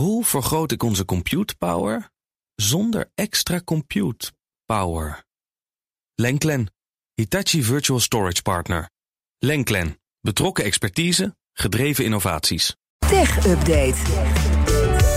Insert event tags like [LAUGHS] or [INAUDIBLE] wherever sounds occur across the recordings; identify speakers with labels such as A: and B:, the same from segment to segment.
A: Hoe vergroot ik onze compute power zonder extra compute power? Lenklen, Hitachi Virtual Storage Partner. Lenklen, betrokken expertise, gedreven innovaties.
B: Tech Update.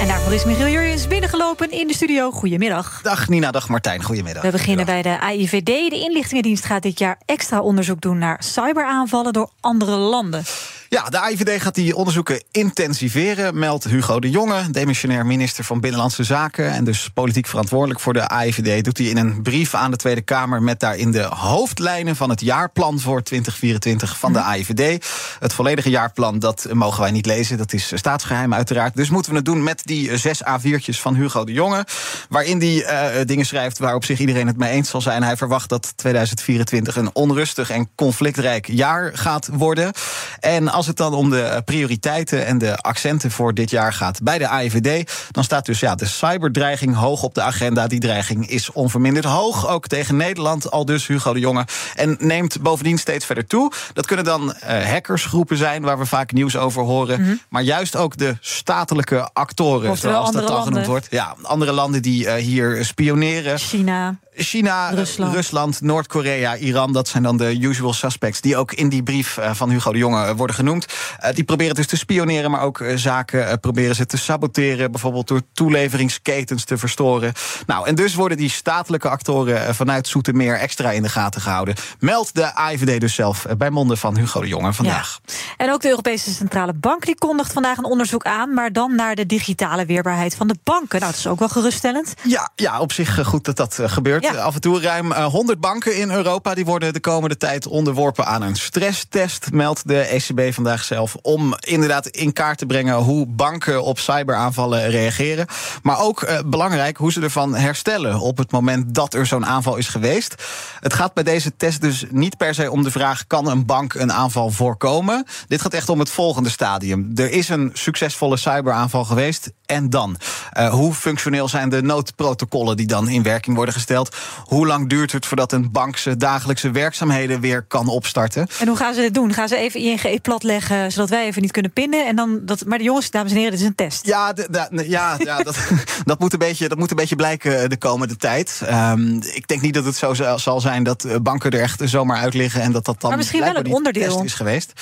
C: En daarvoor is Michiel Jurjens binnengelopen in de studio. Goedemiddag.
D: Dag Nina, dag Martijn, goedemiddag.
C: We beginnen bij de AIVD. De inlichtingendienst gaat dit jaar extra onderzoek doen naar cyberaanvallen door andere landen.
D: Ja, de AIVD gaat die onderzoeken intensiveren, meldt Hugo de Jonge, demissionair minister van Binnenlandse Zaken en dus politiek verantwoordelijk voor de AIVD. Doet hij in een brief aan de Tweede Kamer met daarin de hoofdlijnen van het jaarplan voor 2024 van de mhm. AIVD. Het volledige jaarplan, dat mogen wij niet lezen, dat is staatsgeheim uiteraard. Dus moeten we het doen met die zes A4'tjes van Hugo de Jonge, waarin hij uh, dingen schrijft waarop zich iedereen het mee eens zal zijn. Hij verwacht dat 2024 een onrustig en conflictrijk jaar gaat worden. En als het dan om de eh, prioriteiten en de accenten voor dit jaar gaat bij de AIVD, dan staat dus ja, de cyberdreiging hoog op de agenda. Die dreiging is onverminderd hoog, ook tegen Nederland, al dus Hugo de Jonge. En neemt bovendien steeds verder toe. Dat kunnen dan uh, hackersgroepen zijn, waar we vaak nieuws over horen. Mhm. Maar juist ook de statelijke actoren, zoals dat dan genoemd wordt. Ja, andere landen die uh, hier spioneren.
C: China.
D: China, Rusland, Noord-Korea, Iran, dat zijn dan de usual suspects die ook in die brief eh, van Hugo de Jonge eh, worden genoemd. Uh, die proberen dus te spioneren, maar ook zaken proberen ze te saboteren, bijvoorbeeld door toeleveringsketens te verstoren. Nou, en dus worden die statelijke actoren vanuit Soetermeer extra in de gaten gehouden. Meldt de AIVD dus zelf bij monden van Hugo de Jonge vandaag.
C: Ja. En ook de Europese Centrale Bank die kondigt vandaag een onderzoek aan, maar dan naar de digitale weerbaarheid van de banken. Nou, dat is ook wel geruststellend.
D: Ja, ja op zich goed dat dat gebeurt. Af en toe ruim 100 eh, banken in Europa die worden de komende tijd onderworpen aan een stresstest, meldt de ECB vandaag zelf. Om inderdaad in kaart te brengen hoe banken op cyberaanvallen reageren. Maar ook uh, belangrijk hoe ze ervan herstellen op het moment dat er zo'n aanval is geweest. Het gaat bij deze test dus niet per se om de vraag: kan een bank een aanval voorkomen? Dit gaat echt om het volgende stadium. Er is een succesvolle cyberaanval geweest. En dan? Uh, hoe functioneel zijn de noodprotocollen die dan in werking worden gesteld? Hoe lang duurt het voordat een bank zijn dagelijkse werkzaamheden weer kan opstarten?
C: En hoe gaan ze dit doen? Gaan ze even ING platleggen zodat wij even niet kunnen pinnen? En dan dat, maar de jongens, dames en heren, dit is een test.
D: Ja, ja, ja [LAUGHS] dat, dat, moet een beetje, dat moet een beetje blijken de komende tijd. Um, ik denk niet dat het zo zal zijn dat eh, banken er echt zomaar uit liggen en dat dat dan
C: maar misschien wel een onderdeel
D: is geweest.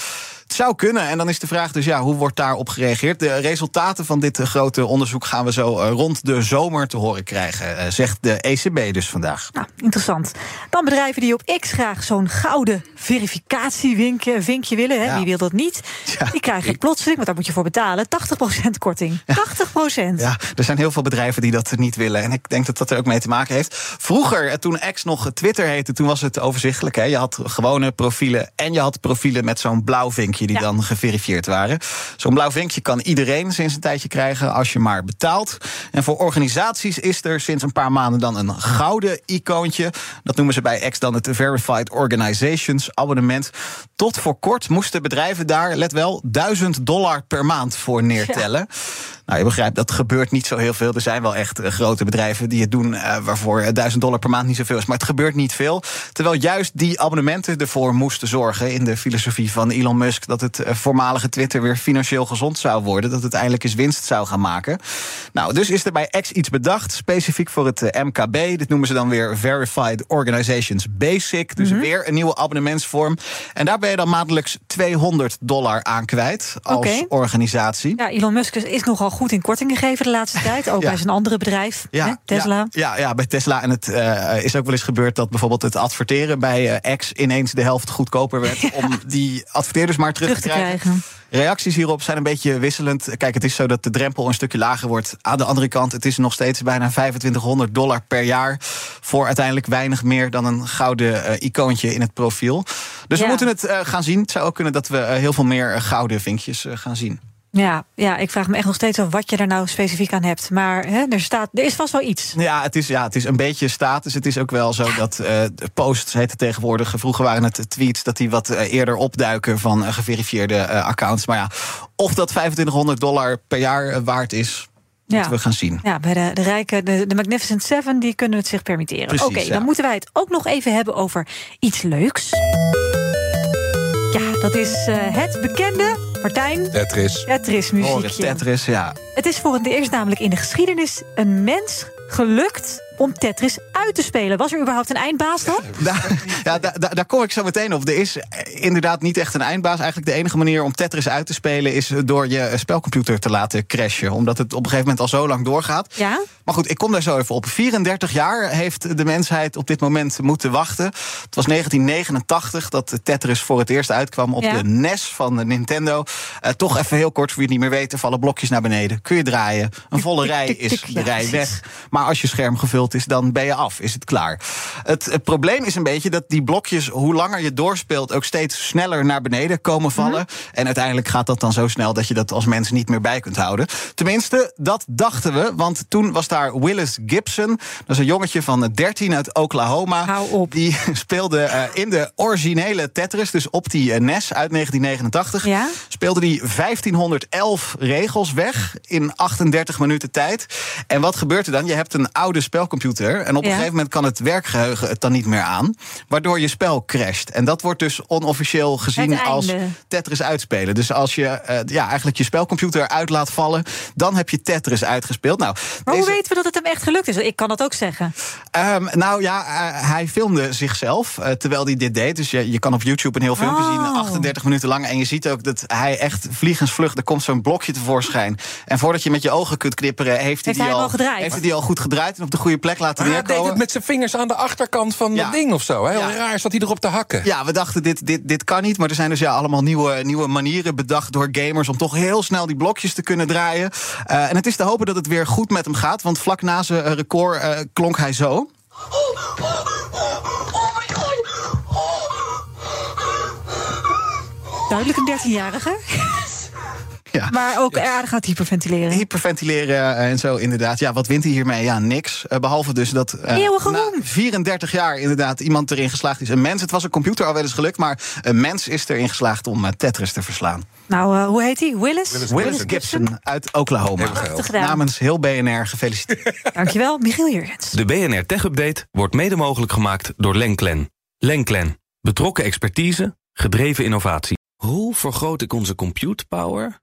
D: Het zou kunnen. En dan is de vraag dus, ja, hoe wordt daarop gereageerd? De resultaten van dit eh, grote onderzoek gaan we zo eh, rond de zomer te horen krijgen, eh, zegt de ECB dus vandaag.
C: Nou, interessant. Dan bedrijven die op X graag zo'n gouden verificatievinkje vinkje willen. Hè? Wie wil dat niet? Die krijgen ik... plotseling, want daar moet je voor betalen, 80% korting. 80%.
D: Ja, er zijn heel veel bedrijven die dat niet willen. En ik denk dat dat er ook mee te maken heeft. Vroeger, toen X nog Twitter heette, toen was het overzichtelijk. Hè? Je had gewone profielen en je had profielen met zo'n blauw vinkje die dan geverifieerd waren. Zo'n blauw vinkje kan iedereen sinds een tijdje krijgen als je maar betaalt. En voor organisaties is er sinds een paar maanden dan een gouden icoontje. Dat noemen ze bij X dan het Verified Organizations abonnement. Tot voor kort moesten bedrijven daar, let wel, 1000 dollar per maand voor neertellen. Nou, je begrijpt, dat gebeurt niet zo heel veel. Er zijn wel echt eh, grote bedrijven die het doen uh, waarvoor 1000 dollar per maand niet zoveel is. Maar het gebeurt niet veel. Terwijl juist die abonnementen ervoor moesten zorgen in de filosofie van Elon Musk dat het eh, voormalige Twitter weer financieel gezond zou worden. Dat het eindelijk eens winst zou gaan maken. Nou, dus is er bij X iets bedacht, specifiek voor het MKB. Dit noemen ze dan weer Verified Organizations Basic. Dus mhm. weer een nieuwe abonnementsvorm. En daar ben je dan maandelijks 200 dollar aan kwijt als organisatie.
C: Ja, Elon Musk is nogal goed in korting gegeven de laatste [LAUGHS] tijd. Ook bij zijn andere bedrijf, ja, hè, Tesla.
D: Ja, ja, bij Tesla. En het uh, is ook wel eens gebeurd dat bijvoorbeeld het adverteren bij uh, X ineens de helft goedkoper werd. [LAUGHS] Om die adverteerders maar terug, te krijgen. Reacties hierop zijn een beetje wisselend. Kijk, het is zo dat de drempel een stukje lager wordt. Aan de andere kant, het is nog steeds bijna 2500 dollar per jaar. Voor uiteindelijk weinig meer dan een gouden uh, icoontje in het profiel. Dus we moeten het uh, gaan zien. Het zou ook kunnen dat we uh, heel veel meer gouden vinkjes gaan zien.
C: Ja, ja, ik vraag me echt nog steeds af wat je er nou specifiek aan hebt. Maar hè, er, staat, er is vast wel iets.
D: Ja, het is, ja, het is een beetje status. Het is ook wel zo dat uh, posts heet tegenwoordig. Vroeger waren het tweets dat die wat uh, eerder opduiken van uh, geverifieerde accounts. Maar ja, of dat 2500 dollar per jaar waard is. Ja. we gaan zien.
C: Ja, bij de, de rijken, de, de Magnificent Seven, die kunnen het zich permitteren. Oké, dan moeten wij het ook nog even hebben over iets leuks. Ja, dat is het bekende Martijn?
B: Tetris.
C: Tetris muziekje.
D: Tetris, ja.
C: Het is voor het eerst namelijk in de geschiedenis een mens gelukt om Tetris uit te spelen. Was er überhaupt een eindbaas dan? [LAUGHS]
D: ja, daar, daar kom ik zo meteen op. Er is inderdaad niet echt een eindbaas. Eigenlijk de enige manier om Tetris uit te spelen... is door je spelcomputer te laten crashen. Omdat het op een gegeven moment al zo lang doorgaat.
C: Ja?
D: Maar goed, ik kom daar zo even op. 34 jaar heeft de mensheid op dit moment moeten wachten. Het was 1989 dat Tetris voor het eerst uitkwam op
C: Ja.
D: de NES van Nintendo. Eh, toch even heel kort, voor wie het niet meer weet... er vallen blokjes naar beneden. Kun je draaien. Een volle rij is de rij weg. Maar als je scherm gevuld is, dan ben je af. Is het klaar. Het, het probleem is een beetje dat die blokjes, hoe langer je doorspeelt, ook steeds sneller naar beneden komen vallen. En uiteindelijk gaat dat dan zo snel dat je dat als mens niet meer bij kunt houden. Tenminste, dat dachten we. Want toen was daar Willis Gibson. Dat is een jongetje van 13 uit Oklahoma.
C: Hou op.
D: Die [LAUGHS] speelde eh, in de originele Tetris, dus op die eh, NES uit 1989.
C: Ja?
D: Speelde die 1511 regels weg in 38 minuten tijd. En wat gebeurt er dan? Je hebt een oude spelcomputer. En op een
C: Ja.
D: gegeven moment kan het werkgeheugen het dan niet meer aan. Waardoor je spel crasht. En dat wordt dus onofficieel gezien als. Tetris uitspelen. Dus als je eh, ja, eigenlijk je spelcomputer uit laat vallen, dan heb je Tetris uitgespeeld. Nou,
C: Maar hoe weten we dat het hem echt gelukt is? Ik kan dat ook zeggen.
D: Ehm, nou ja, eh, hij filmde zichzelf eh, terwijl hij dit deed. Dus je, je kan op YouTube een heel filmpje
C: Oh.
D: zien, 38 minuten lang. En je ziet ook dat hij echt vliegensvlug, er komt zo'n blokje tevoorschijn. En voordat je met je ogen kunt knipperen, heeft hij, die
C: hij
D: al? Heeft hij die al goed gedraaid en op de goede plek laten
B: Maar hij deed
D: neerkomen.
B: het met zijn vingers aan de achterkant van
D: Ja.
B: dat ding of zo. Heel
D: Ja.
B: raar zat hij erop te hakken.
D: Ja, we dachten dit, dit, dit kan niet. Maar er zijn dus ja, allemaal nieuwe, nieuwe manieren bedacht door gamers... om toch heel snel die blokjes te kunnen draaien. Eh, en het is te hopen dat het weer goed met hem gaat. Want vlak na zijn eh, record eh, klonk hij zo.
E: Oh, oh, oh my god.
C: Duidelijk een 13-jarige.
D: Ja.
C: Maar ook aardig aan het hyperventileren.
D: Hyperventileren eh, en zo, inderdaad. Ja, wat wint hij hiermee? Ja, niks. Eh, behalve dus dat
C: Eeuwige
D: na
C: roem.
D: 34 jaar inderdaad iemand erin geslaagd is. Een mens, het was een computer al wel eens gelukt... maar een mens is erin geslaagd om Tetris te verslaan.
C: Nou, eh, hoe heet hij? Willis?
B: Willis
D: Willis Gibson uit Oklahoma.
B: Heel.
D: Namens heel BNR gefeliciteerd. [LAUGHS]
C: Dankjewel, Michiel Jurgens.
A: De BNR Tech Update wordt mede mogelijk gemaakt door Lenklen. Lenklen. Betrokken expertise, gedreven innovatie. Hoe vergroot ik onze compute power